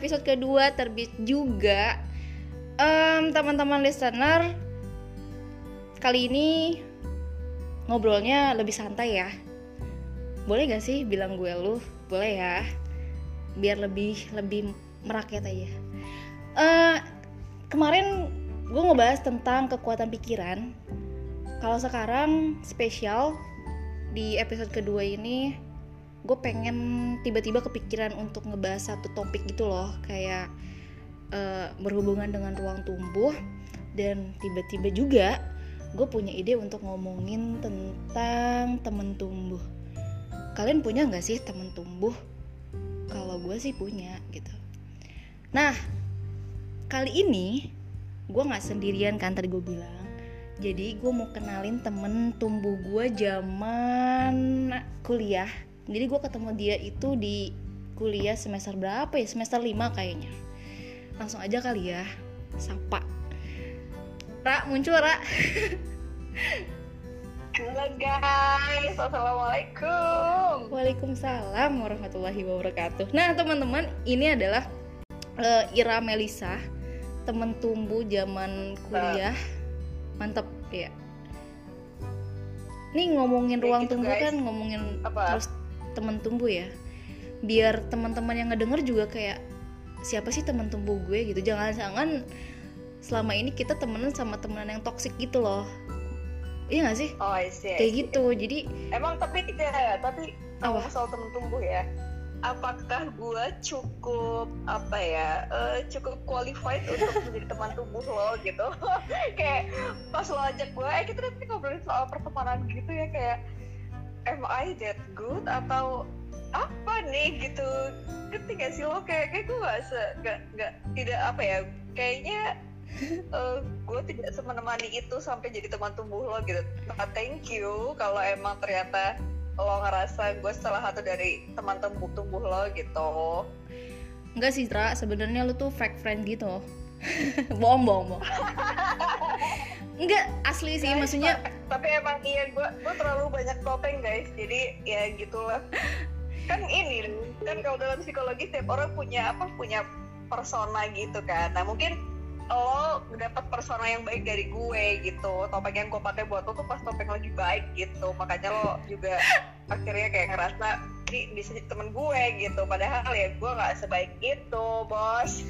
episode kedua terbit juga. Um, Teman-teman listener Kali ini ngobrolnya lebih santai ya. Boleh gak sih bilang gue lu? Boleh ya. Biar lebih lebih merakyat aja. Uh, Kemarin gue ngebahas tentang kekuatan pikiran. Kalau sekarang spesial di episode kedua ini gue pengen tiba-tiba kepikiran untuk ngebahas satu topik gitu loh kayak uh, berhubungan dengan ruang tumbuh dan tiba-tiba juga gue punya ide untuk ngomongin tentang temen tumbuh. Kalian punya nggak sih temen tumbuh? Kalau gue sih punya gitu. Nah kali ini gue nggak sendirian kan tadi gue bilang. Jadi gue mau kenalin temen tumbuh gue zaman kuliah jadi gue ketemu dia itu di kuliah semester berapa ya? Semester 5 kayaknya. Langsung aja kali ya. Sapa. Ra muncul Ra. Halo guys, Assalamualaikum. Waalaikumsalam warahmatullahi wabarakatuh. Nah teman-teman ini adalah uh, Ira Melisa Temen tumbuh zaman kuliah. Mantep ya. Nih ngomongin ruang gitu, tumbuh guys. kan ngomongin Apa? terus temen tumbuh ya. Biar teman-teman yang ngedenger juga kayak siapa sih teman tumbuh gue? gitu. Jangan-jangan selama ini kita temenan sama temenan yang toksik gitu loh. Iya gak sih? Oh I see, I kayak gitu. Jadi emang tapi ya tapi apa? soal temen tumbuh ya apakah gue cukup apa ya uh, cukup qualified untuk menjadi teman tumbuh lo gitu? Kayak pas lo ajak gue eh kita nanti ngobrolin soal pertemanan gitu ya kayak am I that good atau apa nih gitu? Ketika sih lo? Kayak kayak gue gak se gak, gak tidak apa ya kayaknya uh, gue tidak semenemani itu sampai jadi teman tumbuh lo gitu. Nah, thank you kalau emang ternyata lo ngerasa gue salah satu dari teman tumbuh tumbuh lo gitu. Enggak sih Tra. Sebenarnya lo tuh fake friend gitu. Bohong bohong bohong enggak asli sih guys, maksudnya tapi emang iya gue gue terlalu banyak topeng guys. Jadi ya gitulah. Kan ini kan kalau dalam psikologi setiap orang punya apa punya persona gitu kan. Nah mungkin lo dapat persona yang baik dari gue gitu. Topeng yang gue pakai buat lo tuh pas topeng lagi baik gitu. Makanya lo juga akhirnya kayak ngerasa ini bisa jadi temen gue gitu. Padahal ya gue nggak sebaik itu bos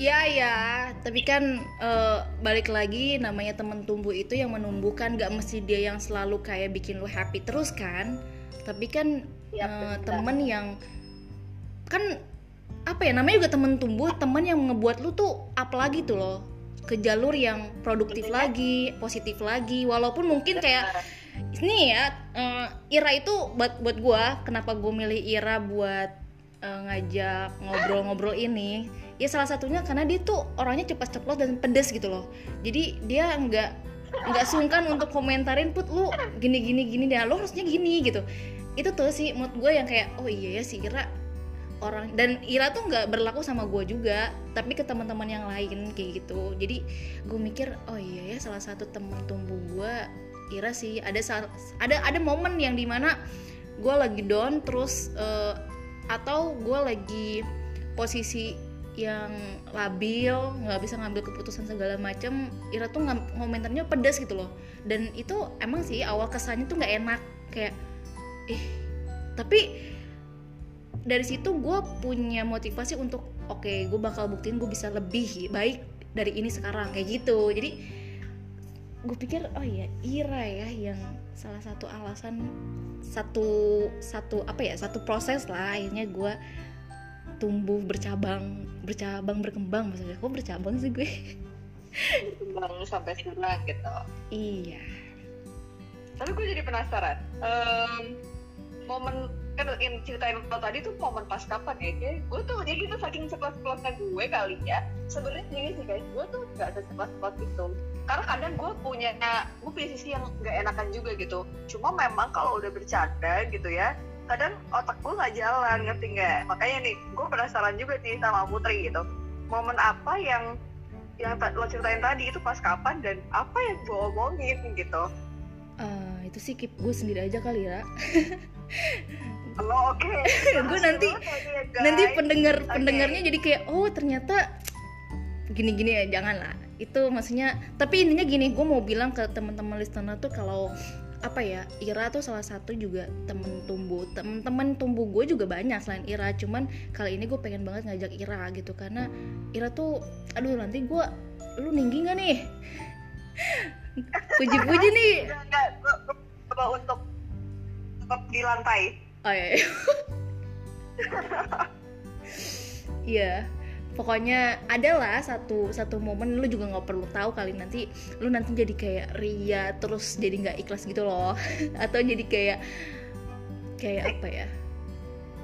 Ya ya, tapi kan uh, balik lagi namanya temen tumbuh itu yang menumbuhkan. Gak mesti dia yang selalu kayak bikin lo happy terus kan. Tapi kan ya, uh, temen yang kan apa ya namanya juga temen tumbuh, temen yang ngebuat lu tuh up lagi tuh loh. Ke jalur yang produktif lagi, positif lagi. Walaupun mungkin kayak ini ya uh, Ira itu buat buat gue kenapa gue milih Ira buat uh, ngajak ngobrol-ngobrol ini ya salah satunya karena dia tuh orangnya cepat ceplos dan pedes gitu loh. Jadi dia nggak nggak sungkan untuk komentarin put lu gini gini gini deh lo harusnya gini gitu. Itu tuh sih mood gue yang kayak oh iya ya si Ira orang dan Ira tuh nggak berlaku sama gue juga tapi ke teman-teman yang lain kayak gitu. Jadi gue mikir oh iya ya salah satu temen tumbuh gue Ira sih. Ada ada ada momen yang di mana gue lagi down terus uh, atau gue lagi posisi yang labil nggak bisa ngambil keputusan segala macam Ira tuh komentarnya pedas gitu loh. Dan itu emang sih awal kesannya tuh nggak enak kayak eh tapi dari situ gue punya motivasi untuk oke okay, gue bakal buktiin gue bisa lebih baik dari ini sekarang kayak gitu. Jadi gue pikir oh iya Ira ya yang salah satu alasan satu satu apa ya satu proses lah akhirnya gue tumbuh bercabang bercabang berkembang maksudnya. Kok bercabang sih gue? Berkembang sampai sekarang gitu. Iya. Tapi gue jadi penasaran um, momen kan yang ceritain lo tadi tuh momen pas kapan ya gue tuh jadi itu saking ceplos cepatnya gue kali ya. Sebenarnya gini sih guys gue tuh gak ceplos ceplos itu karena kadang gue punya gue punya sisi yang gak enakan juga gitu. Cuma memang kalau udah bercanda gitu ya kadang otak gue nggak jalan ngerti nggak? Makanya nih gue penasaran juga nih sama Putri gitu. Momen apa yang yang lo ceritain tadi itu pas kapan dan apa yang gue omongin gitu? Uh, itu sih keep gue sendiri aja kali ya. Oh, oke. Okay. gue nanti nanti pendengar okay. pendengarnya jadi kayak oh ternyata gini-gini ya jangan lah itu maksudnya tapi intinya gini gue mau bilang ke teman-teman listener tuh kalau apa ya Ira tuh salah satu juga temen tumbuh temen-temen tumbuh gue juga banyak selain Ira. Cuman kali ini gue pengen banget ngajak Ira gitu karena Ira tuh aduh nanti gue lu ninggi gak nih? Puji-puji nih. Coba untuk tetap di lantai. Oh iya iya, iya pokoknya adalah satu satu momen lu juga nggak perlu tahu kali nanti lu nanti jadi kayak ria terus jadi nggak ikhlas gitu loh. Atau jadi kayak kayak apa ya?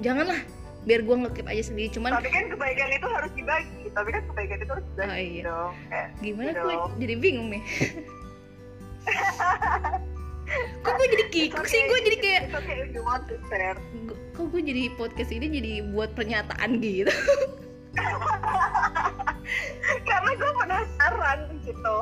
Janganlah biar gue ngekip aja sendiri. Cuman tapi kan kebaikan itu harus dibagi. Tapi kan kebaikan itu harus dibagi oh, iya. dong. Gimana gue jadi bingung nih? Kok gue jadi kikuk okay. sih? gue jadi kayak okay kok gue jadi podcast ini jadi buat pernyataan gitu karena gue penasaran gitu.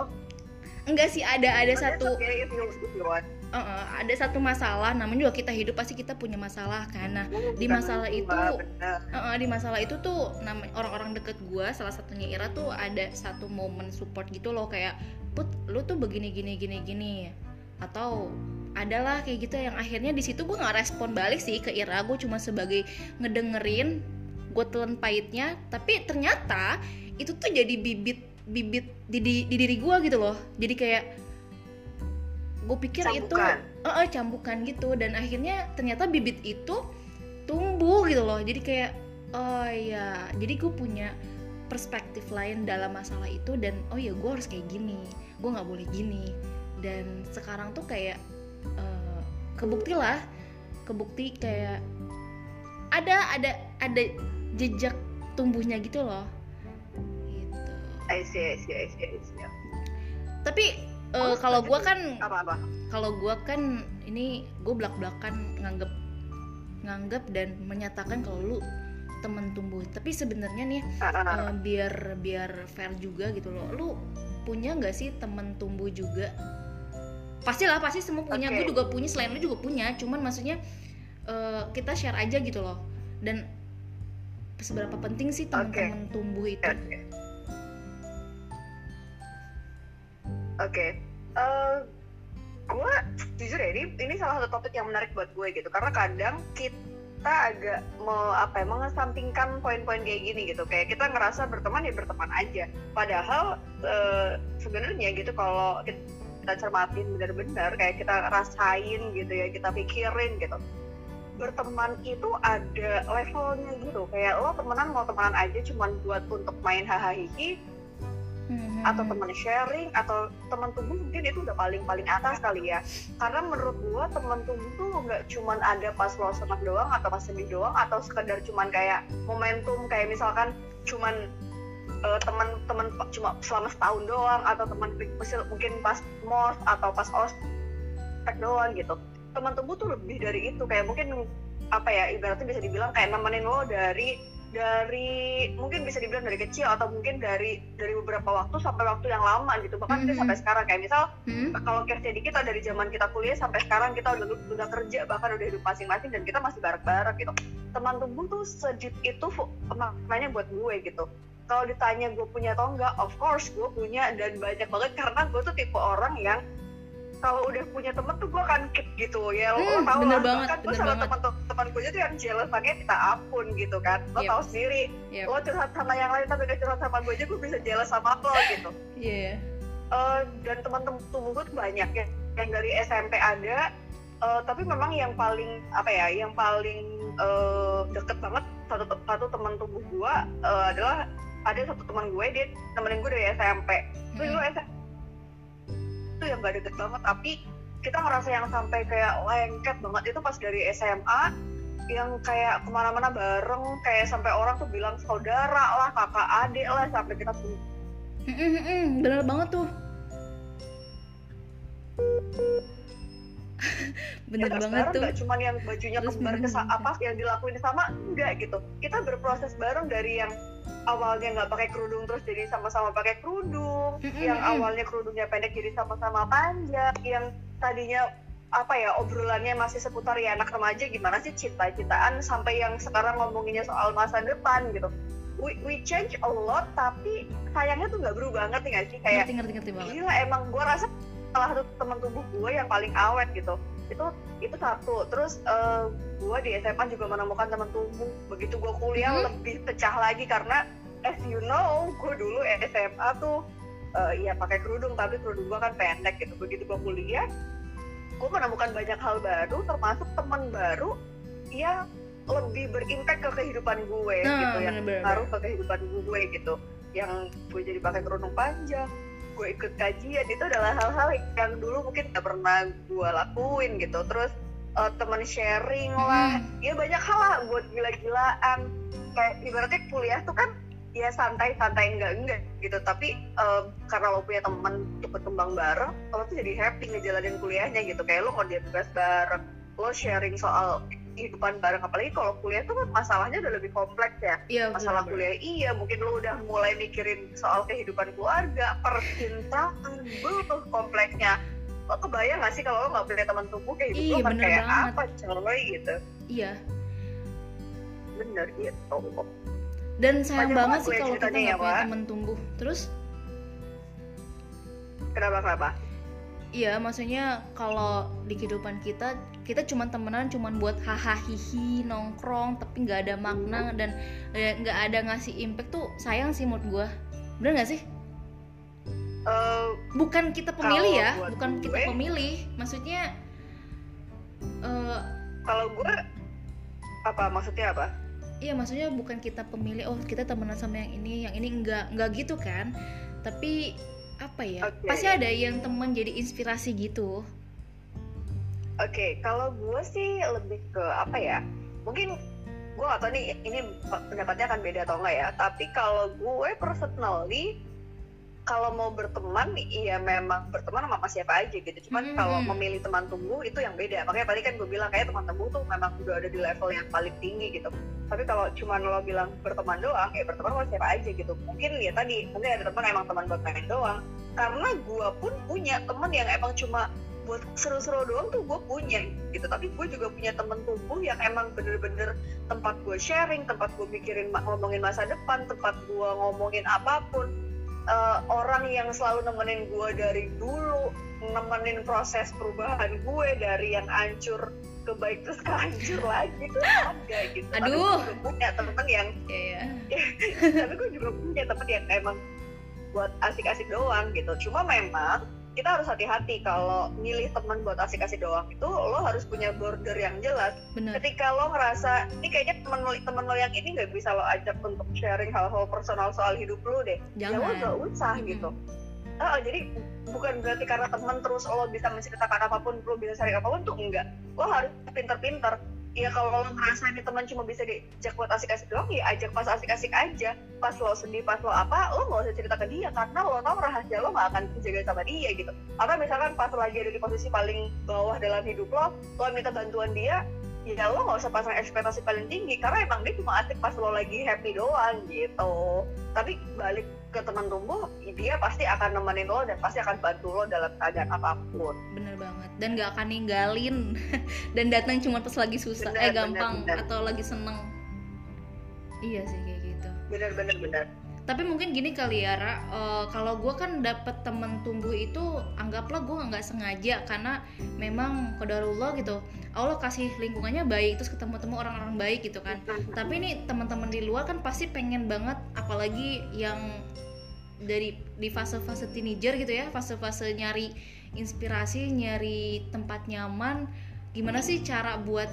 Enggak sih ada ada satu uh, uh, ada satu masalah namanya juga kita hidup pasti kita punya masalah kan. Nah di masalah itu uh, uh, di masalah itu tuh nama orang-orang deket gue salah satunya Ira tuh ada satu momen support gitu loh kayak put lu tuh begini gini gini gini. Atau adalah kayak gitu yang akhirnya di situ gue nggak respon balik sih ke Ira. Gue cuma sebagai ngedengerin gue telan pahitnya tapi ternyata itu tuh jadi bibit bibit di, di, di diri gue gitu loh. Jadi kayak gue pikir cambukan. itu uh, uh, cambukan gitu. Dan akhirnya ternyata bibit itu tumbuh gitu loh. Jadi kayak oh ya jadi gue punya perspektif lain dalam masalah itu dan oh ya gue harus kayak gini. Gue nggak boleh gini. Dan sekarang tuh kayak uh, kebukti lah kebukti kayak ada ada ada jejak tumbuhnya gitu loh. Gitu. I see I see I see, I see. tapi uh, kalau gue kan kalau gue kan ini gue belak belakan nganggep nganggep dan menyatakan kalau lu temen tumbuh. Tapi sebenarnya nih uh, biar biar fair juga gitu loh. Lu punya nggak sih temen tumbuh juga? Pastilah pasti semua punya. Okay. gue juga punya selain lu juga punya. Cuman maksudnya uh, kita share aja gitu loh. Dan seberapa penting sih teman-teman okay. tumbuh itu? Oke, okay. okay. uh, eh, gue jujur ya ini ini salah satu topik yang menarik buat gue gitu karena kadang kita agak mau apa ya mengesampingkan poin-poin kayak gini gitu kayak kita ngerasa berteman ya berteman aja padahal uh, sebenarnya gitu kalau kita cermatin benar-benar kayak kita rasain gitu ya kita pikirin gitu berteman itu ada levelnya gitu. Kayak lo temenan mau temenan aja cuman buat untuk main hahaha mm-hmm. atau teman sharing atau teman tumbuh mungkin itu udah paling paling atas kali ya. Karena menurut gua teman tumbuh tuh nggak cuman ada pas lo senang doang atau pas sedih doang atau sekedar cuman kayak momentum kayak misalkan cuman uh, teman-teman cuma selama setahun doang atau teman mungkin pas mos atau pas ospek doang gitu teman tumbuh tuh lebih dari itu. Kayak mungkin apa ya ibaratnya bisa dibilang kayak nemenin lo dari dari mungkin bisa dibilang dari kecil atau mungkin dari dari beberapa waktu sampai waktu yang lama gitu. Bahkan mm -hmm. sampai sekarang. Kayak misal mm -hmm. kalau kerja di kita dari zaman kita kuliah sampai sekarang kita udah udah kerja bahkan udah hidup masing-masing dan kita masih bareng-bareng gitu. Teman tumbuh tuh sedip itu maknanya buat gue gitu. Kalau ditanya gue punya atau enggak of course gue punya dan banyak banget. Karena gue tuh tipe orang yang kalau udah punya temen tuh gue akan keep gitu ya lo, hmm, lo tau lah banget, kan gue sama teman-teman gue tuh yang jealous banget kita apun gitu kan lo yep. tau sendiri yep. lo curhat sama yang lain tapi gak curhat sama gue aja gue bisa jealous sama lo gitu iya yeah. uh, dan teman-teman tumbuh gue tuh banyak ya yang dari SMP ada uh, tapi memang yang paling apa ya yang paling uh, deket banget satu satu teman tumbuh gue uh, adalah ada satu teman gue dia temenin gue dari SMP terus hmm. gue SMP yang gak deket banget. Tapi kita ngerasa yang sampai kayak lengket banget itu pas dari SMA yang kayak ke mana-mana bareng kayak sampai orang tuh bilang saudara lah kakak adik lah sampai kita tuh. Bener banget tuh bener ya, banget tuh. gak cuman yang bajunya kembar ke apa yang dilakuin sama? Enggak gitu. Kita berproses bareng dari yang awalnya nggak pakai kerudung terus jadi sama-sama pakai kerudung yang awalnya kerudungnya pendek jadi sama-sama panjang yang tadinya apa ya obrolannya masih seputar ya anak remaja gimana sih cinta-cintaan sampai yang sekarang ngomonginnya soal masa depan gitu. We, we change a lot tapi sayangnya tuh nggak berubah ngerti nggak sih? Kayak ngerti ngerti ngerti banget. gila emang gue rasa salah satu teman tubuh gue yang paling awet gitu. Itu itu satu. Terus uh, gue di SMA juga menemukan teman tubuh. Begitu gue kuliah hmm? lebih pecah lagi karena as you know gue dulu SMA tuh uh, ya pakai kerudung tapi kerudung gue kan pendek gitu. Begitu gue kuliah gue menemukan banyak hal baru termasuk teman baru yang lebih berimpact ke kehidupan gue nah, gitu yang ngaruh ke kehidupan gue gitu. Yang gue jadi pakai kerudung panjang gue ikut kajian itu adalah hal-hal yang dulu mungkin gak pernah gue lakuin gitu. Terus uh, teman sharing lah. Hmm. ya banyak hal lah buat gila-gilaan. Kayak ibaratnya kuliah tuh kan ya santai-santai enggak enggak gitu. Tapi um, karena lo punya teman untuk berkembang bareng lo tuh jadi happy ngejalanin kuliahnya gitu. Kayak lo ngerjain tugas bareng lo sharing soal kehidupan bareng. Apalagi kalau kuliah tuh kan masalahnya udah lebih kompleks ya, ya masalah bener. kuliah iya mungkin lo udah mulai mikirin soal kehidupan keluarga percintaan butuh kompleksnya. Lo kebayang gak sih kalau lo gak punya teman tumbuh kayak gitu kan kayak banget. apa coy gitu. Iya. Bener gitu. Dan sayang banget sih kalau kita nggak ya, punya teman tumbuh. Terus? Kenapa kenapa? Iya, maksudnya kalau di kehidupan kita kita cuma temenan cuma buat hahaha hihi nongkrong tapi nggak ada makna dan eh, nggak ada ngasih impact tuh sayang sih menurut gue bener nggak sih? Uh, bukan kita pemilih ya, bukan gue, kita pemilih, maksudnya uh, kalau gue apa maksudnya apa? Iya maksudnya bukan kita pemilih oh kita temenan sama yang ini, yang ini enggak enggak gitu kan, tapi apa ya okay. pasti ada yang temen jadi inspirasi gitu okay, kalau gue sih lebih ke apa ya? Mungkin gue gak tau nih ini pendapatnya akan beda atau enggak ya? Tapi kalau gue personally kalau mau berteman iya memang berteman sama siapa aja gitu. Cuman mm-hmm. kalau memilih teman tumbuh itu yang beda. Makanya tadi kan gue bilang kayak teman tumbuh tuh memang udah ada di level yang paling tinggi gitu. Tapi kalau cuman lo bilang berteman doang ya berteman sama siapa aja gitu. Mungkin ya tadi mungkin ada teman emang teman buat main doang. Karena gue pun punya teman yang emang cuma buat seru-seru doang tuh gue punya gitu. Tapi gue juga punya temen tumbuh yang emang bener-bener tempat gue sharing tempat gue mikirin ngomongin masa depan tempat gue ngomongin apa pun. Uh, orang yang selalu nemenin gue dari dulu nemenin proses perubahan gue dari yang hancur ke baik terus ke hancur lagi tuh ada gitu. Aduh. tapi gue punya temen yang yeah, yeah. tapi gue juga punya temen yang emang buat asik-asik doang gitu. Cuma memang kita harus hati-hati kalau milih teman buat asik-asik doang itu lo harus punya border yang jelas. Bener. Ketika lo ngerasa ini kayaknya temen lo temen lo yang ini nggak bisa lo ajak untuk sharing hal-hal personal soal hidup lo deh, Jangan. ya lo gak usah hmm. gitu. Oh, jadi bukan berarti karena teman terus lo bisa menceritakan apa pun, lo bisa sharing apa pun tuh enggak. Lo harus pinter-pinter ya kalau lo ngerasa ini teman cuma bisa diajak buat asik-asik doang ya ajak pas asik-asik aja. Pas lo sedih pas lo apa lo nggak usah cerita ke dia karena lo tau rahasia lo gak akan dijaga sama dia gitu. Atau misalkan pas lagi ada di posisi paling bawah dalam hidup lo lo minta bantuan dia ya lo nggak usah pasang ekspektasi paling tinggi karena emang dia cuma asik pas lo lagi happy doang gitu. Tapi balik ke teman tumbuh dia pasti akan nemenin lo dan pasti akan bantu lo dalam keadaan apa pun. Bener banget. Dan gak akan ninggalin. Dan datang cuma pas lagi susah bener, eh gampang bener, bener. atau lagi seneng. Iya sih kayak gitu. Bener bener bener tapi mungkin gini kali ya Ra, uh, kalau gue kan dapet temen tumbuh itu anggaplah gue nggak sengaja karena memang kodarullah gitu. Allah kasih lingkungannya baik terus ketemu-temu orang-orang baik gitu kan. Tapi ini teman-teman di luar kan pasti pengen banget apalagi yang dari di fase-fase teenager gitu ya fase-fase nyari inspirasi nyari tempat nyaman. Gimana sih cara buat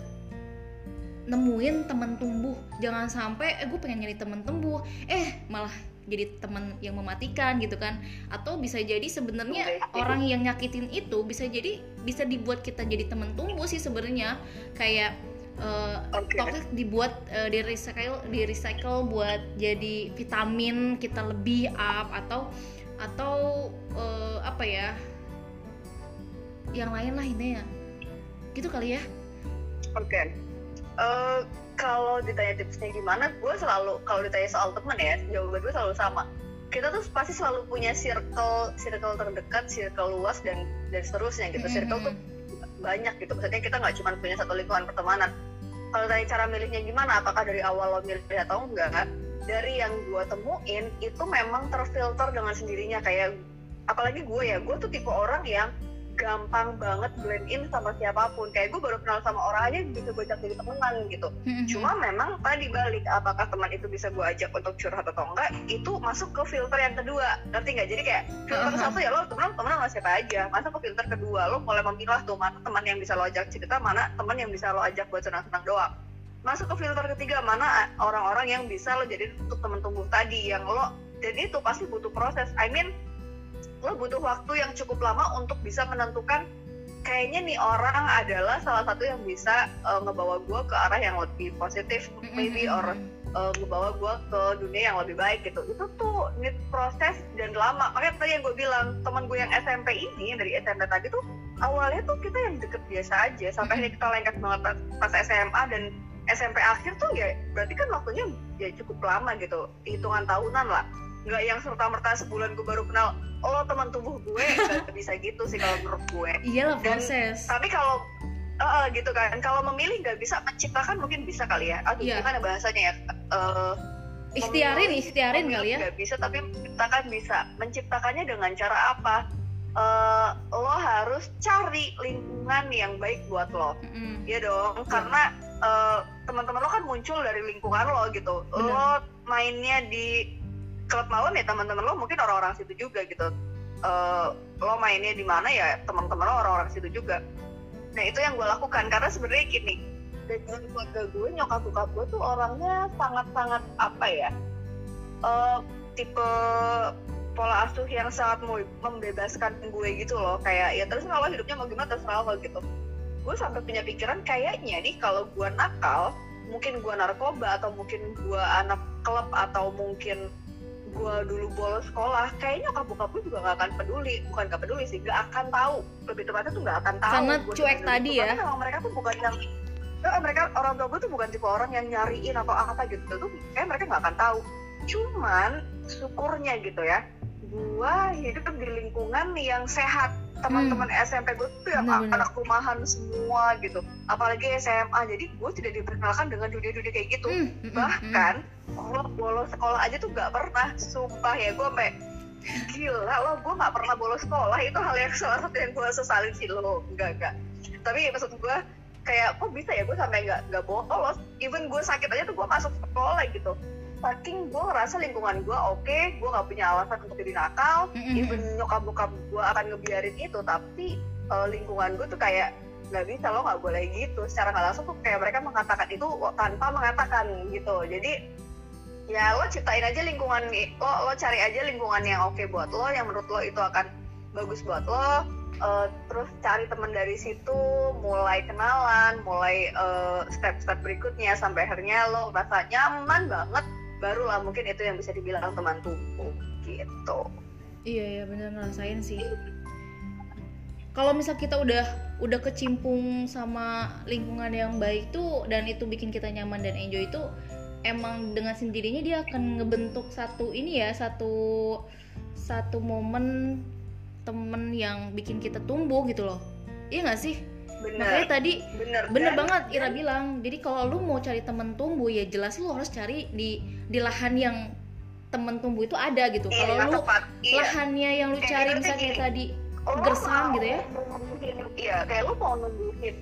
nemuin temen tumbuh. Jangan sampai eh gue pengen nyari temen tumbuh. Eh malah jadi teman yang mematikan gitu kan. Atau bisa jadi sebenarnya orang yang nyakitin itu bisa jadi bisa dibuat kita jadi teman tumbuh sih sebenarnya. Kayak uh, okay. toxic dibuat uh, di recycle di recycle buat jadi vitamin kita lebih up atau atau uh, apa ya yang lain lah ini ya gitu kali ya. Oke. okay. Uh, kalau ditanya tipsnya gimana gue selalu kalau ditanya soal temen ya jawaban gue selalu sama. Kita tuh pasti selalu punya circle circle terdekat circle luas dan dan seterusnya gitu. Circle tuh banyak gitu. Maksudnya kita nggak cuma punya satu lingkungan pertemanan. Kalau dari cara milihnya gimana apakah dari awal lo milih atau enggak dari yang gue temuin itu memang terfilter dengan sendirinya. Kayak apalagi gue ya gue tuh tipe orang yang gampang banget blend in sama siapa pun. Kayak gue baru kenal sama orang aja bisa gue ajak jadi temenan gitu. Mm-hmm. cuma memang tadi balik apakah teman itu bisa gue ajak untuk curhat atau enggak itu masuk ke filter yang kedua. Ngerti nggak? Jadi kayak filter uh-huh. satu ya lo temen temen sama siapa aja. Masuk ke filter kedua lo mulai memilah tuh mana teman yang bisa lo ajak cerita mana teman yang bisa lo ajak buat senang-senang doang. Masuk ke filter ketiga mana orang-orang yang bisa lo jadi untuk temen tumbuh tadi yang lo dan itu pasti butuh proses. I mean lo butuh waktu yang cukup lama untuk bisa menentukan kayaknya nih orang adalah salah satu yang bisa uh, ngebawa gue ke arah yang lebih positif maybe or uh, ngebawa gue ke dunia yang lebih baik gitu. Itu tuh need proses dan lama. Makanya tadi yang gue bilang teman gue yang SMP ini dari SMP tadi tuh awalnya tuh kita yang deket biasa aja. Sampai mm-hmm. kita lengket banget pas SMA dan SMP akhir tuh ya berarti kan waktunya ya cukup lama gitu. Hitungan tahunan lah nggak yang serta merta sebulan gue baru kenal oh teman tubuh gue. Nggak bisa gitu sih kalau menurut gue. Iyalah proses. tapi kalau uh, gitu kan. Kalau memilih nggak bisa menciptakan mungkin bisa kali ya. Aduh yeah. gimana bahasanya ya? Uh, ikhtiarin ikhtiarin kali ya. nggak bisa tapi menciptakan bisa. Menciptakannya dengan cara apa? Uh, lo harus cari lingkungan yang baik buat lo. Mm-hmm. ya dong mm. karena uh, teman-teman lo kan muncul dari lingkungan lo gitu. Bener. lo mainnya di klub malam ya teman-teman lo mungkin orang-orang situ juga gitu. Uh, lo mainnya di mana ya teman-teman lo orang-orang situ juga. Nah itu yang gue lakukan karena sebenarnya gini dengan keluarga gue nyokap bokap gue tuh orangnya sangat-sangat apa ya uh, tipe pola asuh yang sangat membebaskan gue gitu loh. Kayak ya terus kalau hidupnya mau gimana terserah lo gitu. Gue sampai punya pikiran kayaknya nih kalau gue nakal mungkin gue narkoba atau mungkin gue anak klub atau mungkin gue dulu bolos sekolah kayaknya nyokap bokap gue juga gak akan peduli. Bukan gak peduli sih gak akan tahu. Lebih tepatnya tuh gak akan tahu karena cuek tadi ya. Karena mereka tuh bukan yang eh, mereka orang tua gue tuh bukan tipe orang yang nyariin atau apa gitu. Tuh kayak mereka gak akan tahu. Cuman syukurnya gitu ya gue hidup di lingkungan yang sehat teman-teman hmm. SMP gue tuh yang bener, anak rumahan semua gitu. Apalagi SMA jadi gue tidak diperkenalkan dengan dunia-dunia kayak gitu. Hmm, hmm, hmm bahkan hmm. lo bolos sekolah aja tuh gak pernah sumpah ya gue sampai gila lo gue gak pernah bolos sekolah. Itu hal yang salah satu yang gue sesalin sih lo enggak enggak tapi maksud gue kayak kok bisa ya gue sampai nggak nggak bolos? Even gue sakit aja tuh gue masuk sekolah gitu saking gue ngerasa lingkungan gue oke okay, gue nggak punya alasan untuk jadi nakal. Mm-hmm. even nyokap bokap gue akan ngebiarin itu tapi uh, lingkungan gue tuh kayak nggak bisa lo nggak boleh gitu. Secara nggak langsung tuh kayak mereka mengatakan itu tanpa mengatakan gitu. Jadi ya lo ciptain aja lingkungan lo lo cari aja lingkungan yang oke okay buat lo yang menurut lo itu akan bagus buat lo. Uh, terus cari temen dari situ mulai kenalan mulai step step-step berikutnya sampai akhirnya lo rasa nyaman banget barulah mungkin itu yang bisa dibilang teman tumbuh gitu. Iya iya bener ngerasain sih. Kalau misal kita udah udah kecimpung sama lingkungan yang baik tuh dan itu bikin kita nyaman dan enjoy itu emang dengan sendirinya dia akan ngebentuk satu ini ya satu satu momen temen yang bikin kita tumbuh gitu loh. Iya gak sih bener. makanya tadi bener, bener kan? banget Ira bilang jadi kalau lu mau cari temen tumbuh ya jelas lu harus cari di di lahan yang temen tumbuh itu ada gitu iya, kalau lu iya. lahannya yang lu cari misalnya kayak tadi oh, gersang gitu ya iya kayak lu mau numbuhin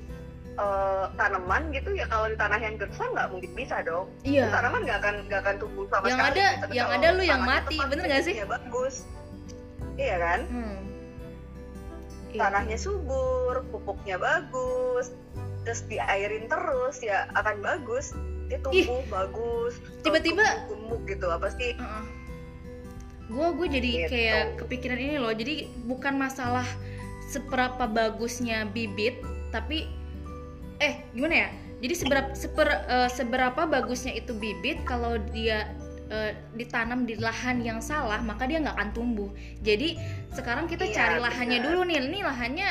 uh, tanaman gitu ya kalau di tanah yang gersang nggak mungkin bisa dong iya. tanaman nggak akan nggak akan tumbuh sama yang sekali ada gitu. yang ada lu yang mati bener gak sih ya bagus iya kan hmm Iya. Tanahnya subur pupuknya bagus terus diairin terus ya akan bagus. Dia tumbuh Ih, bagus tiba-tiba gemuk gitu apa sih? Uh gue gue jadi gitu. kayak kepikiran ini loh. Jadi bukan masalah seberapa bagusnya bibit tapi eh gimana ya? Jadi seberapa seper, uh, seberapa bagusnya itu bibit kalau dia uh, ditanam di lahan yang salah maka dia nggak akan tumbuh. Jadi sekarang kita iya, cari lahannya benar. dulu nih ini lahannya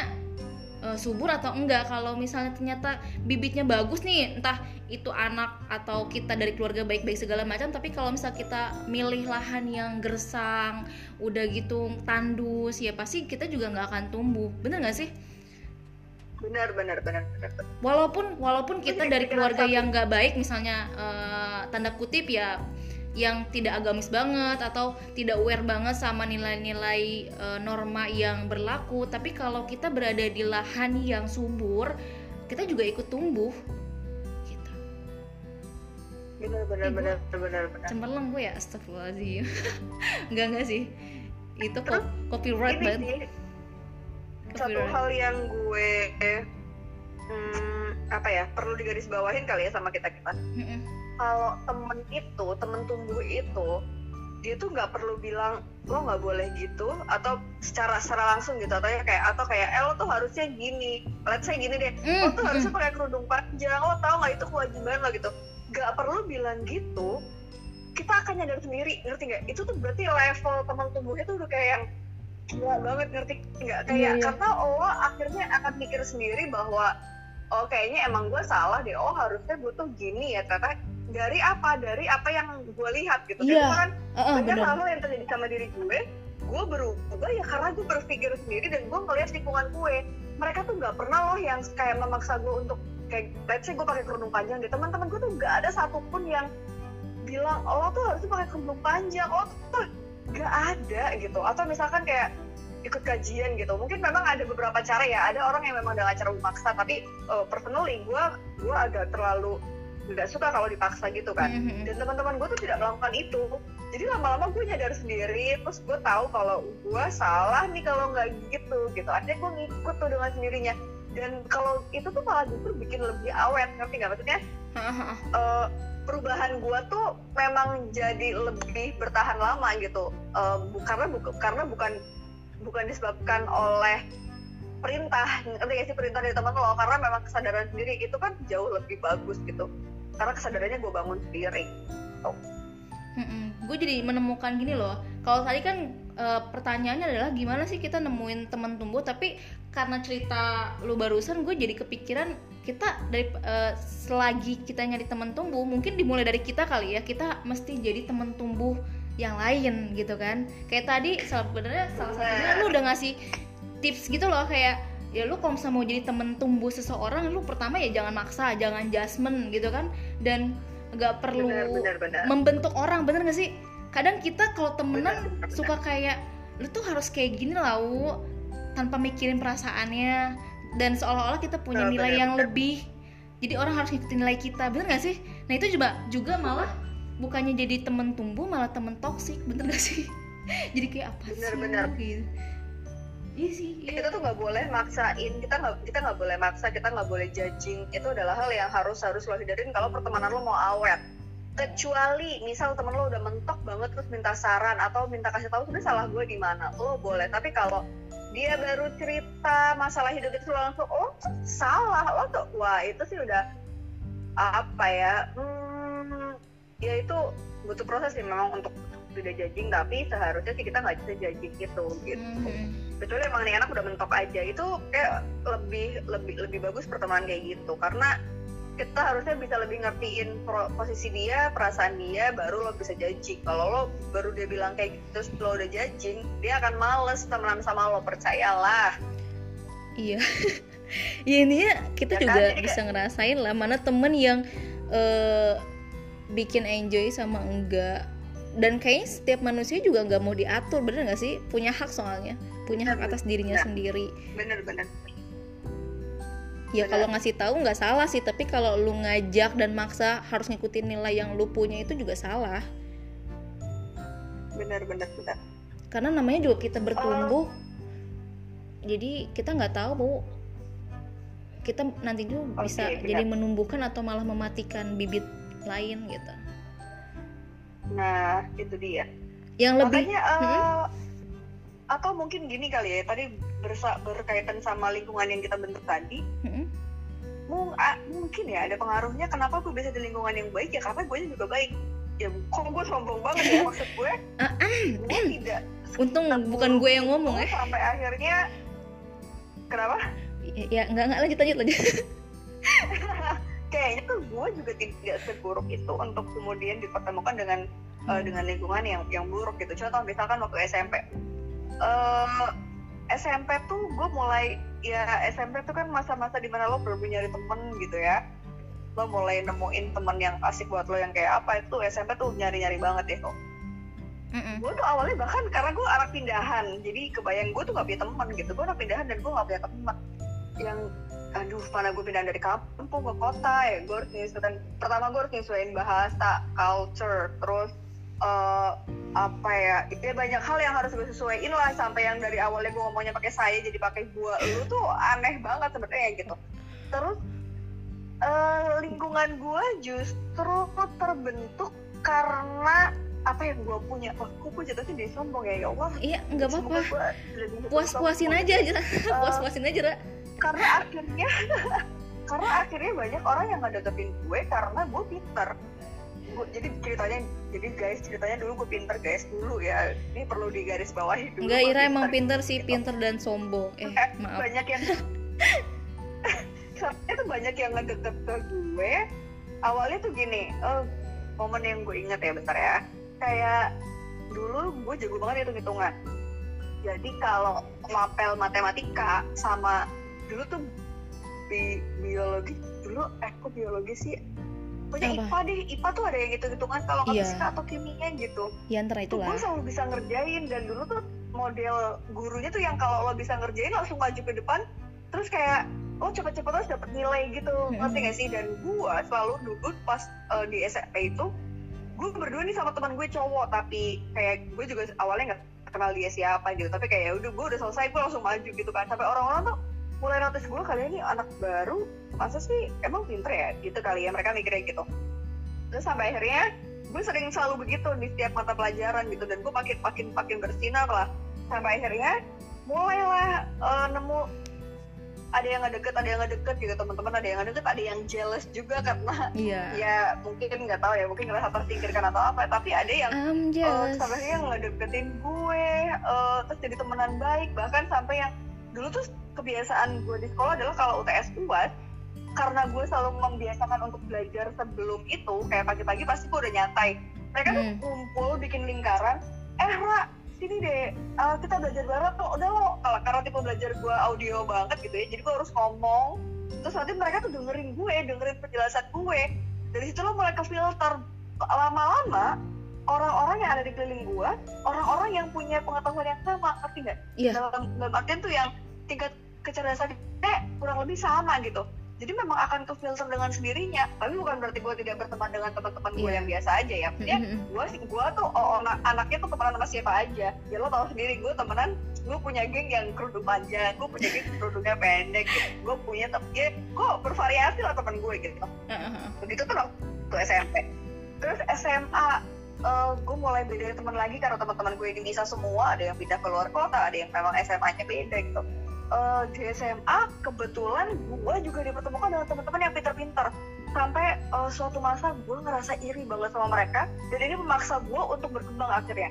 uh, subur atau enggak? Kalau misalnya ternyata bibitnya bagus nih entah itu anak atau kita dari keluarga baik-baik segala macam tapi kalau misal kita milih lahan yang gersang udah gitu tandus ya pasti kita juga nggak akan tumbuh. Bener nggak sih? Benar benar benar benar. Walaupun walaupun kita dari keluarga yang nggak baik misalnya uh, tanda kutip ya yang tidak agamis banget atau tidak aware banget sama nilai-nilai uh, norma yang berlaku. Tapi kalau kita berada di lahan yang subur kita juga ikut tumbuh. Gitu. Benar benar eh, benar benar benar. cemerlang gue ya? Astagfirullahaladzim. Enggak enggak sih. Itu kok copyright banget satu hal yang gue hmm, apa ya perlu digarisbawahin kali ya sama kita kita kalau temen itu temen tumbuh itu dia tuh nggak perlu bilang lo nggak boleh gitu atau secara secara langsung gitu atau ya kayak atau kayak eh lo tuh harusnya gini let's say gini deh mm, lo tuh harusnya pakai kerudung panjang lo tau nggak itu kewajiban lo gitu. Nggak perlu bilang gitu kita akan nyadar sendiri ngerti nggak? Itu tuh berarti level teman tumbuhnya tuh udah kayak yang gila banget ngerti nggak? Kayak yeah, yeah. karena lo akhirnya akan mikir sendiri bahwa oh kayaknya emang gue salah deh oh harusnya gue tuh gini ya ternyata dari apa? Dari apa yang gue lihat gitu. Yeah. kan uh, uh, banyak hal yang terjadi sama diri gue gue berubah ya karena gue berpikir sendiri dan gue ngeliat lingkungan gue. Mereka tuh nggak pernah loh yang kayak memaksa gue untuk kayak let's say gue pakai kerudung panjang deh. Teman-teman gue tuh nggak ada satupun yang bilang oh tuh harusnya pakai kerudung panjang oh tuh nggak ada gitu. Atau misalkan kayak ikut kajian gitu. Mungkin memang ada beberapa cara ya. Ada orang yang memang dengan cara memaksa tapi uh, personally gue gue agak terlalu nggak suka kalau dipaksa gitu kan. Mm-hmm. dan teman-teman gue tuh tidak melakukan itu. Jadi lama-lama gue nyadar sendiri terus gue tahu kalau gue salah nih kalau nggak gitu gitu. Akhirnya gue ngikut tuh dengan sendirinya. Dan kalau itu tuh malah justru bikin lebih awet ngerti nggak? Maksudnya uh, perubahan gue tuh memang jadi lebih bertahan lama gitu. Uh, karena bu karena bukan bukan disebabkan oleh perintah. Ngerti gak sih perintah dari teman lo? Karena memang kesadaran sendiri itu kan jauh lebih bagus gitu karena kesadarannya gue bangun sendiri. Oh. gue jadi menemukan gini loh kalau tadi kan e, pertanyaannya adalah gimana sih kita nemuin teman tumbuh tapi karena cerita lu barusan gue jadi kepikiran kita dari e, selagi kita nyari teman tumbuh mungkin dimulai dari kita kali ya kita mesti jadi teman tumbuh yang lain gitu kan. Kayak tadi sebenarnya salah satunya lu udah ngasih tips gitu loh kayak ya lu kalau misalnya mau jadi temen tumbuh seseorang lu pertama ya jangan maksa jangan judgement gitu kan. Dan nggak perlu bener, bener, bener. membentuk orang bener gak sih? Kadang kita kalau temenan bener, bener, suka kayak lu tuh harus kayak gini lah tanpa mikirin perasaannya. Dan seolah-olah kita punya nilai bener, yang bener. lebih. Jadi orang harus ngikutin nilai kita bener gak sih? Nah itu juga juga malah bukannya jadi temen tumbuh malah temen toksik bener gak sih? Jadi kayak apa bener, sih bener. gitu iya sih iya. kita tuh nggak boleh maksain kita nggak kita nggak boleh maksa kita nggak boleh judging. Itu adalah hal yang harus harus lo hindarin kalau pertemanan lo mau awet. Kecuali misal temen lo udah mentok banget terus minta saran atau minta kasih tahu sebenarnya salah gue di mana. Lo boleh tapi kalau dia baru cerita masalah hidup itu langsung oh salah lo tuh. Wah itu sih udah apa ya hmm, ya itu butuh proses sih memang untuk sudah judging tapi seharusnya sih kita nggak bisa judging gitu gitu mm-hmm. kecuali emang nih anak udah mentok aja itu kayak lebih lebih lebih bagus pertemanan kayak gitu karena kita harusnya bisa lebih ngertiin posisi dia, perasaan dia, baru lo bisa judging. Kalau lo baru dia bilang kayak gitu, terus lo udah judging, dia akan males temenan sama lo, percayalah. Iya. ya ini ya kita ya juga kan? bisa ngerasain lah mana temen yang uh, bikin enjoy sama enggak dan kayaknya setiap manusia juga nggak mau diatur bener nggak sih? Punya hak soalnya. Punya hak atas dirinya bener. sendiri. Bener-bener ya kalau ngasih tahu nggak salah sih tapi kalau lu ngajak dan maksa harus ngikutin nilai yang lu punya itu juga salah. Benar-benar benar karena namanya juga kita bertumbuh. Oh. jadi kita nggak tahu mau kita nanti juga okay, bisa benar. jadi menumbuhkan atau malah mematikan bibit lain gitu Nah, itu dia. Yang lebih Makanya, uh, hmm? atau mungkin gini kali ya, tadi bersa berkaitan sama lingkungan yang kita bentuk tadi. Hmm? Mung mungkin ya ada pengaruhnya kenapa gue bisa di lingkungan yang baik ya karena gue juga baik. Ya kok gue sombong banget ya maksud gue. Uh, uh, gue tidak. Untung bukan gue yang ngomong ya. Sampai akhirnya kenapa? Ya, ya nggak nggak lanjut lanjut lanjut. kayaknya tuh gue juga tidak seburuk itu untuk kemudian dipertemukan dengan uh, dengan lingkungan yang yang buruk gitu. Contoh misalkan waktu SMP uh, eh, SMP tuh gue mulai ya SMP tuh kan masa-masa di mana lo baru nyari temen gitu ya. Lo mulai nemuin temen yang asik buat lo yang kayak apa itu SMP tuh nyari-nyari banget ya kok Mm-mm. gue tuh awalnya bahkan karena gue anak pindahan jadi kebayang gue tuh gak punya teman gitu. Gue anak pindahan dan gue gak punya teman yang aduh mana gue pindah dari kampung ke kota ya. Gue harus nyesuaiin pertama gue harus nyesuaiin bahasa culture terus uh, apa ya ya banyak hal yang harus gue sesuaiin lah sampai yang dari awalnya gue ngomongnya pakai saya jadi pakai gua. Lu tuh aneh banget sebenarnya gitu. Terus uh, lingkungan gue justru terbentuk karena apa yang gue punya. Wah kok gue jatuhnya jadi sombong ya? Ya Allah. Iya nggak apa-apa. puas puasin aja aja puas puasin aja. Karena akhirnya karena akhirnya banyak orang yang nggak deketin gue karena gue pinter. Gue, jadi ceritanya jadi guys ceritanya dulu gue pinter guys. Dulu ya ini perlu digaris bawahi dulu nggak Ira emang pinter sih gitu. pinter dan sombong. Eh, maaf. banyak yang itu banyak yang ngedeket ke gue. Awalnya tuh gini oh, momen yang gue inget ya bentar ya. Kayak dulu gue jago banget hitung hitungan jadi kalau mapel matematika sama dulu tuh bi biologi dulu eh kok biologi sih? Pokoknya IPA deh IPA tuh ada yang hitung hitungan kalau nggak iya. fisika atau kimia gitu. Ya antara itu gue selalu bisa ngerjain dan dulu tuh model gurunya tuh yang kalau lo bisa ngerjain langsung maju ke depan terus kayak lo cepet-cepet terus dapet nilai gitu. Hmm. ngerti gak sih? Dan gue selalu duduk pas uh, di SMP itu gue berdua nih sama teman gue cowok tapi kayak gue juga awalnya nggak kenal dia siapa gitu. Tapi kayak ya udah gue udah selesai gue langsung maju gitu kan. Sampai orang-orang tuh mulai notice gue kali ini anak baru masa sih emang pinter ya? Gitu kali ya mereka mikirnya gitu. Terus sampai akhirnya gue sering selalu begitu di setiap mata pelajaran gitu dan gue makin makin makin bersinar lah. Sampai akhirnya mulailah uh, nemu ada yang nggak deket ada yang nggak deket gitu teman-teman ada yang nggak deket ada yang jealous juga karena yeah. ya mungkin nggak tahu ya mungkin ngerasa tersingkirkan atau apa tapi ada yang uh, sampai yang nggak deketin gue uh, terus jadi temenan baik bahkan sampai yang dulu tuh kebiasaan gue di sekolah adalah kalau UTS UAS karena gue selalu membiasakan untuk belajar sebelum itu kayak pagi-pagi pasti gue udah nyantai. Mereka tuh hmm. kumpul bikin lingkaran eh Ra sini deh uh, kita belajar bareng tuh udah lo? Kalau karena tipe belajar gue audio banget gitu ya jadi gue harus ngomong. Terus nanti mereka tuh dengerin gue dengerin penjelasan gue. Dari situ lo mulai ke filter. Lama-lama orang-orang yang ada di keliling gue orang-orang yang punya pengetahuan yang sama ngerti nggak? Yeah. dalam dalam artian tuh yang tingkat kecerdasan kurang lebih sama gitu. Jadi memang akan ke filter dengan sendirinya tapi bukan berarti gue tidak berteman dengan teman-teman gue yeah. yang biasa aja ya. Maksudnya gue sih gue tuh oh, anak anaknya tuh temenan sama siapa aja. Ya lo tau sendiri gue temenan gue punya geng yang kerudung panjang gue punya geng kerudungnya pendek gitu. gue punya tapi ya gue bervariasi lah teman gue gitu. Begitu tuh waktu SMP. Terus SMA uh, eh, gue mulai beda teman lagi karena teman-teman gue ini bisa semua. Ada yang pindah ke luar kota ada yang memang SMA-nya beda gitu. Uh, di SMA kebetulan gue juga dipertemukan dengan teman-teman yang pinter-pinter. Sampai uh, suatu masa gue ngerasa iri banget sama mereka dan ini memaksa gue untuk berkembang akhirnya.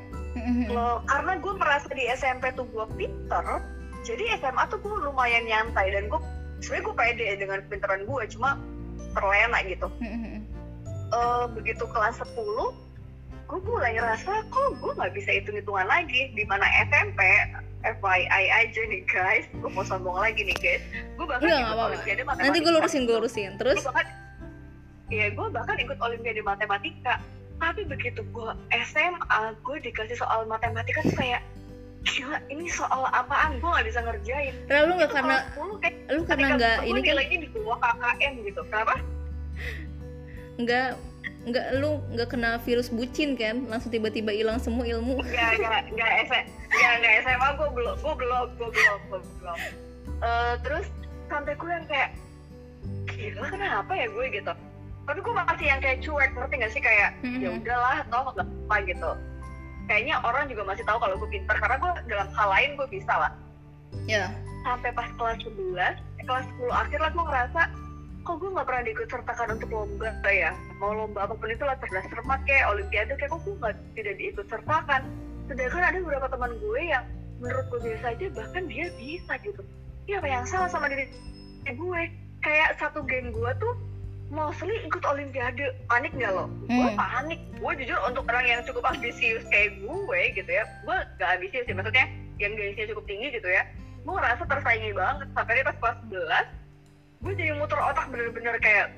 Uh, karena gue merasa di SMP tuh gue pinter jadi SMA tuh gue lumayan nyantai dan gue sebenarnya gue pede dengan pinteran gue cuma terlena gitu. Uh, begitu kelas 10 gue mulai ngerasa kok gue nggak bisa hitung-hitungan lagi? Di mana SMP FYI aja nih guys. Gue mau sombong lagi nih guys. Gue bahkan Enggak, ikut olimpiade matematika. Nanti gue lurusin gue lurusin. Terus? iya gue bahkan ikut olimpiade matematika. Tapi begitu gue SMA gue dikasih soal matematika tuh kayak gila ini soal apaan? Gue gak bisa ngerjain. Nah, lu gak karena kayak, lu karena nggak ini kan? nilainya di bawah KKM gitu. Kenapa? Nggak nggak lu nggak kena virus bucin kan? Langsung tiba-tiba hilang semua ilmu. Nggak nggak nggak ya nggak SMA gue belum gue belum gue belum gue belum uh, terus sampai gue yang kayak gila kenapa ya gue? Gitu. Tapi gue masih yang kayak cuek ngerti gak sih? Kayak mm-hmm. ya udahlah toh gak apa gitu. Kayaknya orang juga masih tahu kalau gue pinter karena gue dalam hal lain gue bisa lah. Ya. Yeah. sampai pas kelas 11 eh, kelas 10 akhir lah gue ngerasa kok gue nggak pernah diikut sertakan untuk lomba ya mau lomba apa pun itu lah cerdas cermat kayak olimpiade kayak kok gue nggak tidak diikut sertakan sedangkan ada beberapa teman gue yang menurut gue biasa aja bahkan dia bisa gitu ya apa yang salah sama diri gue kayak satu geng gue tuh mostly ikut olimpiade panik nggak lo? Hmm. Gue panik. Gue jujur untuk orang yang cukup ambisius kayak gue gitu ya, gue gak ambisius sih maksudnya yang gengsinya cukup tinggi gitu ya. gue ngerasa tersaingi banget sampai pas kelas 11 gue jadi muter otak bener-bener kayak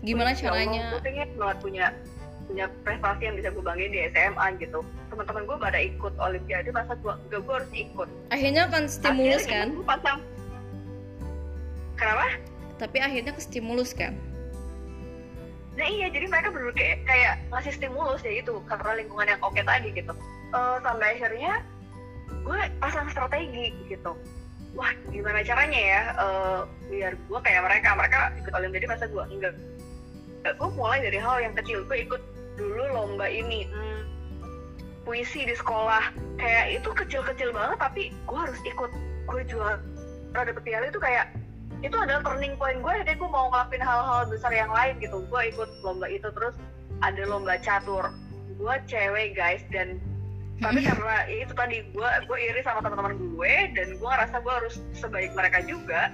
gimana caranya? gue pengen banget punya punya prestasi yang bisa gue banggain di SMA gitu. Teman-teman gue pada ikut olimpiade masa gue enggak gue harus ikut. Akhirnya kan stimulus akhirnya, kan? pasang kenapa? Tapi akhirnya ke stimulus kan? Nah iya jadi mereka bener kayak kayak ngasih stimulus ya itu karena lingkungan yang oke tadi gitu. Uh, sampai akhirnya gue pasang strategi gitu wah gimana caranya ya uh, biar gue kayak mereka. Mereka ikut olimpiade masa gue enggak? Gue mulai dari hal yang kecil. Gue ikut dulu lomba ini. Hmm, puisi di sekolah. Kayak itu kecil-kecil banget tapi gue harus ikut. Gue jual dapet piala itu kayak itu adalah turning point gue jadi gue mau ngelakuin hal-hal besar yang lain gitu. Gue ikut lomba itu. Terus ada lomba catur. Gue cewek guys. Dan tapi karena itu tadi gue gue iri sama teman-teman gue dan gue ngerasa gue harus sebaik mereka juga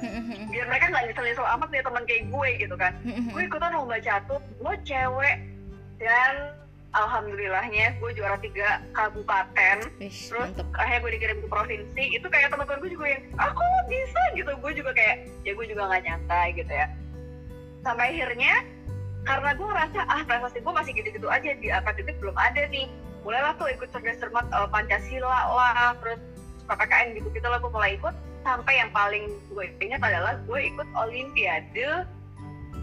biar mereka nggak nyesel nyesel amat nih teman kayak gue gitu kan. Gue ikutan lomba catur gue cewek dan alhamdulillahnya gue juara tiga kabupaten. Ish, terus mantep. akhirnya gue dikirim ke provinsi. Itu kayak teman-teman gue juga yang aku bisa? Gitu. Gue juga kayak ya gue juga nggak nyangka gitu ya. Sampai akhirnya karena gue ngerasa ah prestasi gue masih gitu-gitu aja di akademik belum ada nih mulailah tuh ikut cermat uh, pancasila lah terus PPKN gitu gitu lah gue mulai ikut. Sampai yang paling gue ingat adalah gue ikut olimpiade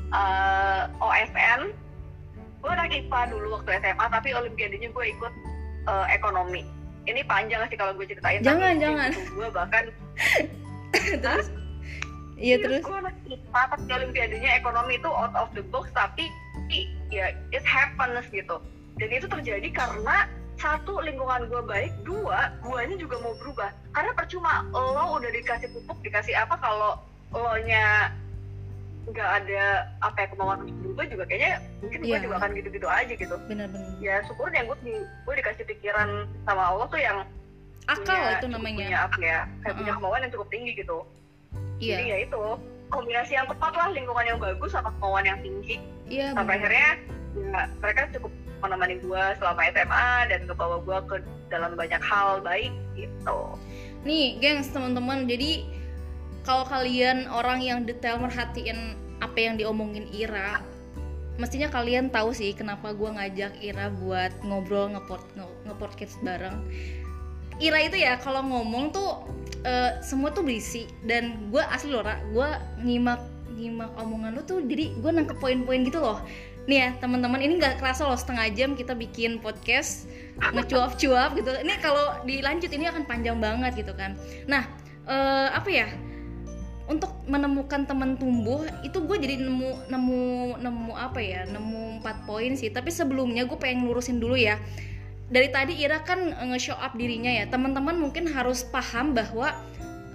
uh, OSN gue anak IPA dulu waktu SMA tapi olimpiadenya gue ikut uh, ekonomi. Ini panjang sih kalau gue ceritain jangan tapi jangan. gue bahkan terus? Iya terus? Gue anak IPA tapi olimpiadenya ekonomi itu out of the box tapi ya it happens gitu dan itu terjadi karena satu lingkungan gue baik dua guanya juga mau berubah karena percuma lo udah dikasih pupuk dikasih apa kalau lo nya nggak ada apa ya kemauan untuk berubah juga kayaknya mungkin yeah. gue iya. juga akan gitu-gitu aja gitu benar-benar ya syukurnya gue di, gue dikasih pikiran sama Allah tuh yang akal punya, itu namanya punya apa ya kayak uh-uh. punya kemauan yang cukup tinggi gitu yeah. jadi ya itu kombinasi yang tepat lah lingkungan yang bagus sama kemauan yang tinggi yeah, sampai bener. akhirnya ya, mereka cukup menemani gue selama SMA dan ngebawa gue ke dalam banyak hal baik gitu. Nih gengs teman-teman jadi kalau kalian orang yang detail merhatiin apa yang diomongin Ira mestinya kalian tahu sih kenapa gue ngajak Ira buat ngobrol ngeport ngepodcast bareng. Ira itu ya kalau ngomong tuh uh, semua tuh berisi. Dan gue asli loh gue nyimak nyimak omongan lu tuh jadi gue nangkep poin-poin gitu loh nih ya teman-teman ini nggak kerasa loh setengah jam kita bikin podcast ngecuap-cuap gitu. Ini kalau dilanjut ini akan panjang banget gitu kan. Nah uh, apa ya? Untuk menemukan teman tumbuh itu gue jadi nemu nemu nemu apa ya? Nemu empat poin sih. Tapi sebelumnya gue pengen lurusin dulu ya. Dari tadi Ira kan nge-show up dirinya ya. Teman-teman mungkin harus paham bahwa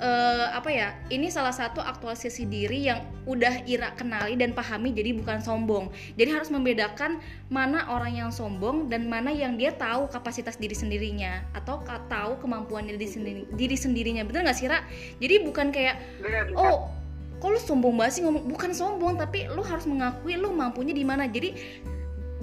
uh, apa ya ini salah satu aktualisasi diri yang udah Ira kenali dan pahami jadi bukan sombong. Jadi harus membedakan mana orang yang sombong dan mana yang dia tahu kapasitas diri sendirinya atau tahu kemampuan diri sendiri diri sendirinya. Bener nggak sih Ra? Jadi bukan kayak oh kok lu sombong banget sih? Ngomong bukan sombong tapi lu harus mengakui lu mampunya di mana. Jadi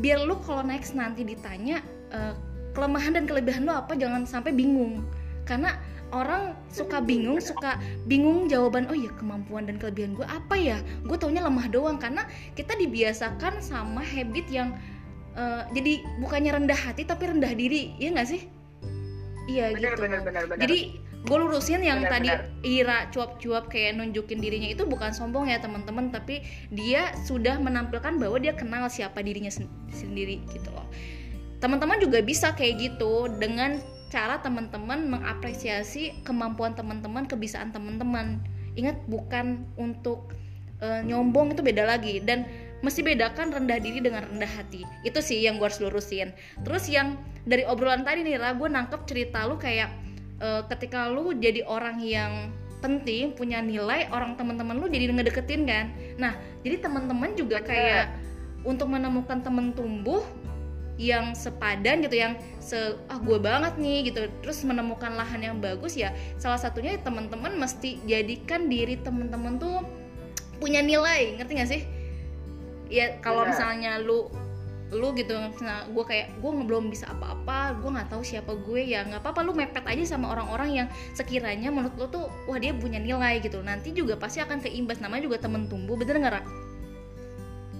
biar lu kalau next nanti ditanya uh, kelemahan dan kelebihan lu apa jangan sampai bingung. Karena orang suka bingung suka bingung jawaban oh ya kemampuan dan kelebihan gue apa ya? Gue taunya lemah doang karena kita dibiasakan sama habit yang uh, jadi bukannya rendah hati tapi rendah diri. Iya nggak sih? Iya gitu. bener, bener, bener. jadi gue lurusin yang bener, tadi bener. Ira cuap-cuap kayak nunjukin dirinya itu bukan sombong ya teman-teman tapi dia sudah menampilkan bahwa dia kenal siapa dirinya sen sendiri gitu loh. Teman-teman juga bisa kayak gitu dengan cara teman-teman mengapresiasi kemampuan teman-teman, kebisaan teman-teman. Ingat bukan untuk uh, nyombong itu beda lagi dan mesti bedakan rendah diri dengan rendah hati. Itu sih yang gue harus lurusin. Terus yang dari obrolan tadi nih, Ra, gue nangkep cerita lu kayak uh, ketika lu jadi orang yang penting, punya nilai, orang teman-teman lu jadi ngedeketin kan. Nah, jadi teman-teman juga kayak untuk menemukan teman tumbuh yang sepadan gitu yang se ah gue banget nih gitu. Terus menemukan lahan yang bagus ya salah satunya teman-teman mesti jadikan diri teman-teman tuh punya nilai ngerti gak sih? Ya kalau misalnya lu lu gitu nah gue kayak gue belum bisa apa-apa gue nggak tahu siapa gue ya nggak apa-apa lu mepet aja sama orang-orang yang sekiranya menurut lu tuh wah dia punya nilai gitu. Nanti juga pasti akan keimbas namanya juga temen tumbuh bener nggak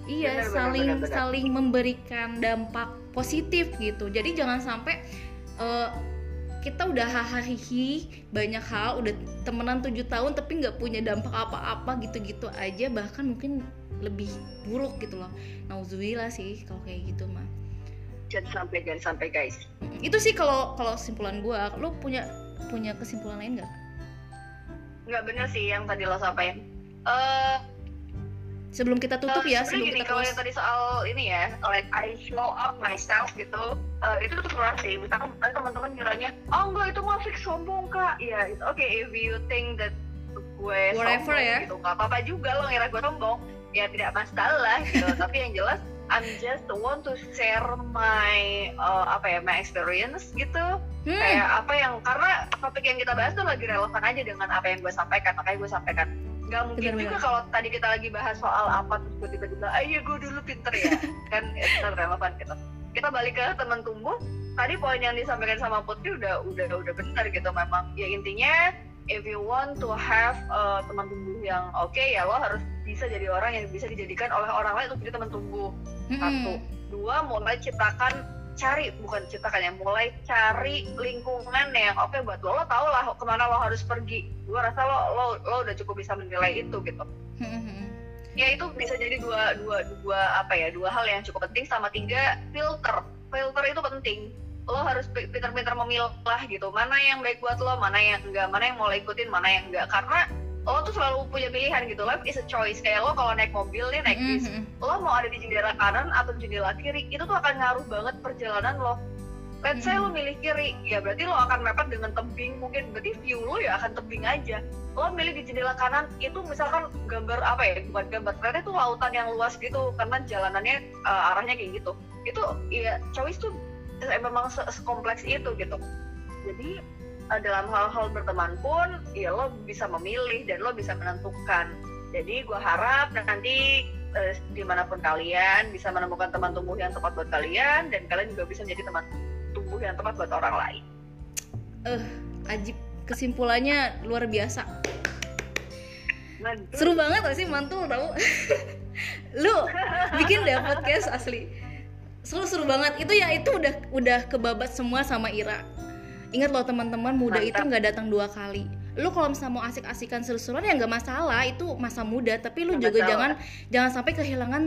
iya bener, saling bener, bener, saling memberikan dampak positif gitu. Jadi jangan sampai uh, kita udah hahaha banyak hal udah temenan tujuh tahun tapi nggak punya dampak apa-apa gitu-gitu aja bahkan mungkin lebih buruk gitu loh. Nauzubillah sih kalau kayak gitu mah. Jangan sampai jangan sampai guys. Itu sih kalau kalau kesimpulan gue lo punya punya kesimpulan lain nggak? Nggak bener sih yang tadi lo sampaikan. Uh, sebelum kita tutup uh, ya sebelum gini, kita kalau yang tadi soal ini ya like I show up myself gitu uh, itu tuh keluar sih. Misalkan teman-teman kiranya oh enggak itu mah fix sombong kak. Ya yeah, oke okay, if you think that gue Whatever, sombong ya. gitu. Nggak apa-apa juga lo ngira gue sombong. Ya tidak masalah gitu. Tapi yang jelas I'm just want to share my uh, apa ya my experience gitu. Hmm. kayak apa yang karena topik yang kita bahas tuh lagi relevan aja dengan apa yang gue sampaikan. Makanya gue sampaikan nggak mungkin Betul juga kalau tadi kita lagi bahas soal apa terus gue tiba-tiba ayo iya, gue dulu pinter ya. Kan itu relevan gitu. Kita balik ke teman tumbuh. Tadi poin yang disampaikan sama Putri udah udah udah benar gitu memang. Ya intinya if you want to have uh, teman tumbuh yang oke okay, ya lo harus bisa jadi orang yang bisa dijadikan oleh orang lain untuk jadi teman tumbuh. Hmm. satu. Dua mulai ciptakan cari bukan ciptakan ya mulai cari lingkungan yang oke okay buat lo lo tau lah ke mana lo harus pergi. Gue rasa lo lo lo udah cukup bisa menilai itu gitu. Hmm. ya itu bisa jadi dua dua dua apa ya dua hal yang cukup penting sama tiga filter. Filter itu penting. Lo harus pintar-pintar memilah gitu mana yang baik buat lo mana yang enggak mana yang mau lo ikutin mana yang enggak. Karena lo tuh selalu punya pilihan gitu. Life is a choice. Kayak lo kalau naik mobil nih naik bis mm -hmm. lo mau ada di jendela kanan atau jendela kiri itu tuh akan ngaruh banget perjalanan lo. Let's say lo mm-hmm. milih kiri ya berarti lo akan mepet dengan tebing mungkin. Berarti view lo ya akan tebing aja. Lo milih di jendela kanan itu misalkan gambar apa ya? Bukan gambar ternyata itu lautan yang luas gitu karena jalanannya uh, arahnya kayak gitu. Itu ya choice tuh eh, memang sekompleks itu gitu. Jadi dalam hal-hal berteman pun ya lo bisa memilih dan lo bisa menentukan. Jadi gue harap nanti uh, di mana pun kalian bisa menemukan teman tumbuh yang tepat buat kalian dan kalian juga bisa menjadi teman tumbuh yang tepat buat orang lain. Eh uh, ajib. Kesimpulannya luar biasa. Mantul. seru banget gak sih? Mantul tau lu bikin deh podcast asli. Seru seru banget. Itu ya itu udah udah kebabat semua sama Ira ingat loh teman-teman muda Mantap. itu nggak datang dua kali. Lu kalau misalnya mau asik-asikan seru-seruan ya nggak masalah. Itu masa muda. Tapi lu gak juga masalah. jangan jangan sampai kehilangan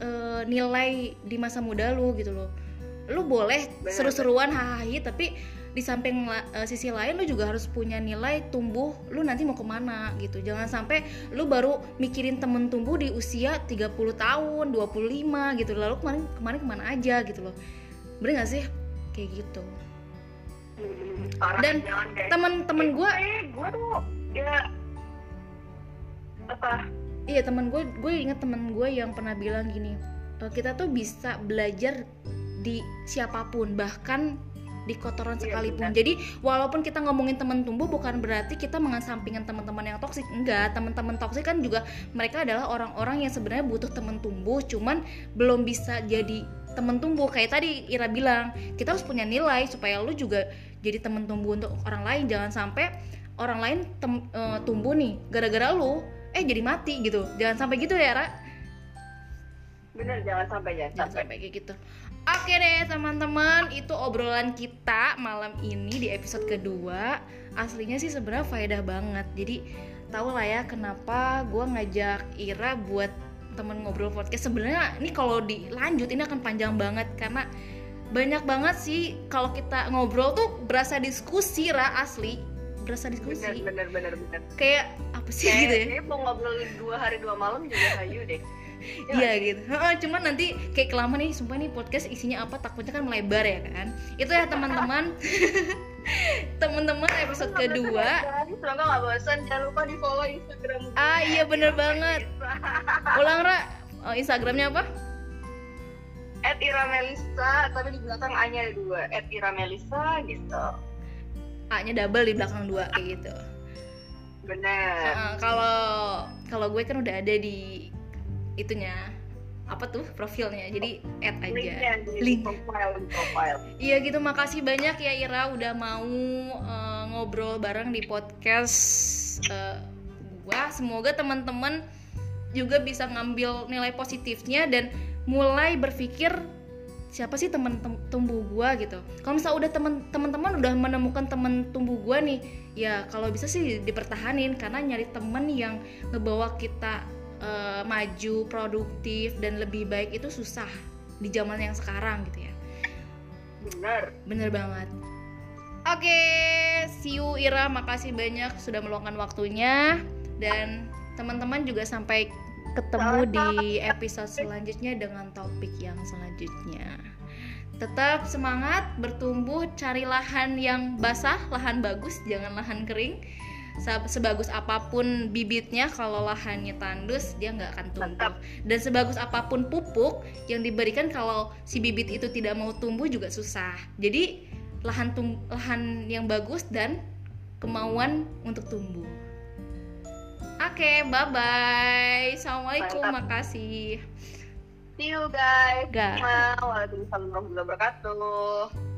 uh, nilai di masa muda lu gitu loh. Lu boleh seru-seruan hahaha tapi di samping uh, sisi lain lu juga harus punya nilai tumbuh lu nanti mau ke mana gitu. Jangan sampai lu baru mikirin temen tumbuh di usia 30 tahun 25 gitu. Lalu kemarin kemarin ke mana aja gitu loh. Bener gak sih? Kayak gitu dan temen-temen gue gue tuh ya apa iya temen gue gue inget temen gue yang pernah bilang gini e, kita tuh bisa belajar di siapa pun bahkan di kotoran iya, sekalipun. Jadi walaupun kita ngomongin teman tumbuh bukan berarti kita mengesampingkan teman-teman yang toksik. Enggak, teman-teman toksik kan juga mereka adalah orang-orang yang sebenarnya butuh teman tumbuh, cuman belum bisa jadi teman tumbuh. Kayak tadi Ira bilang, kita harus punya nilai supaya lu juga jadi temen tumbuh untuk orang lain jangan sampai orang lain tem, uh, tumbuh nih gara-gara lu eh jadi mati gitu jangan sampai gitu ya Ra bener jangan sampai jangan, jangan sampai. sampai kayak gitu Oke deh teman-teman, itu obrolan kita malam ini di episode kedua. Aslinya sih sebenarnya faedah banget. Jadi tau lah ya kenapa gue ngajak Ira buat temen ngobrol podcast. Sebenarnya ini kalau dilanjut ini akan panjang banget karena banyak banget sih kalau kita ngobrol tuh berasa diskusi ra asli berasa diskusi bener bener bener, bener. kayak apa sih kayak, gitu ya mau ngobrol dua hari dua malam juga hayu deh Iya gitu. Cuman nanti kayak kelamaan nih, sumpah nih podcast isinya apa takutnya kan melebar ya kan. Itu ya teman-teman. teman-teman episode kedua. Semoga nggak bosan. Jangan lupa di follow Instagram. Ah iya bener banget. Ulang Ra. Oh, Instagramnya apa? at Ira Melisa tapi di belakang A nya ada dua at Ira Melisa gitu A nya double di belakang dua kayak gitu benar uh, kalau kalau gue kan udah ada di itunya apa tuh profilnya jadi add aja. Linknya link. profile profile. Iya gitu makasih banyak ya Ira udah mau uh, ngobrol bareng di podcast uh, gua. Semoga teman-teman juga bisa ngambil nilai positifnya dan mulai berpikir siapa sih teman tumbuh gua gitu. Kalau misalnya udah teman teman-teman udah menemukan teman tumbuh gua nih ya kalau bisa sih dipertahanin karena nyari temen yang ngebawa kita uh, maju, produktif dan lebih baik itu susah di zaman yang sekarang gitu ya. Benar. Bener banget. Oke, okay, see you Ira, makasih banyak sudah meluangkan waktunya dan teman-teman juga sampai ketemu di episode selanjutnya dengan topik yang selanjutnya. Tetap semangat, bertumbuh, cari lahan yang basah, lahan bagus, jangan lahan kering sebagus apa pun bibitnya kalau lahannya tandus dia nggak akan tumbuh. Dan sebagus apa pun pupuk yang diberikan kalau si bibit itu tidak mau tumbuh juga susah. Jadi lahan tum lahan yang bagus dan kemauan untuk tumbuh. Oke okay, bye bye assalamualaikum Mantap. makasih. See you guys. Waalaikumsalam warahmatullahi wabarakatuh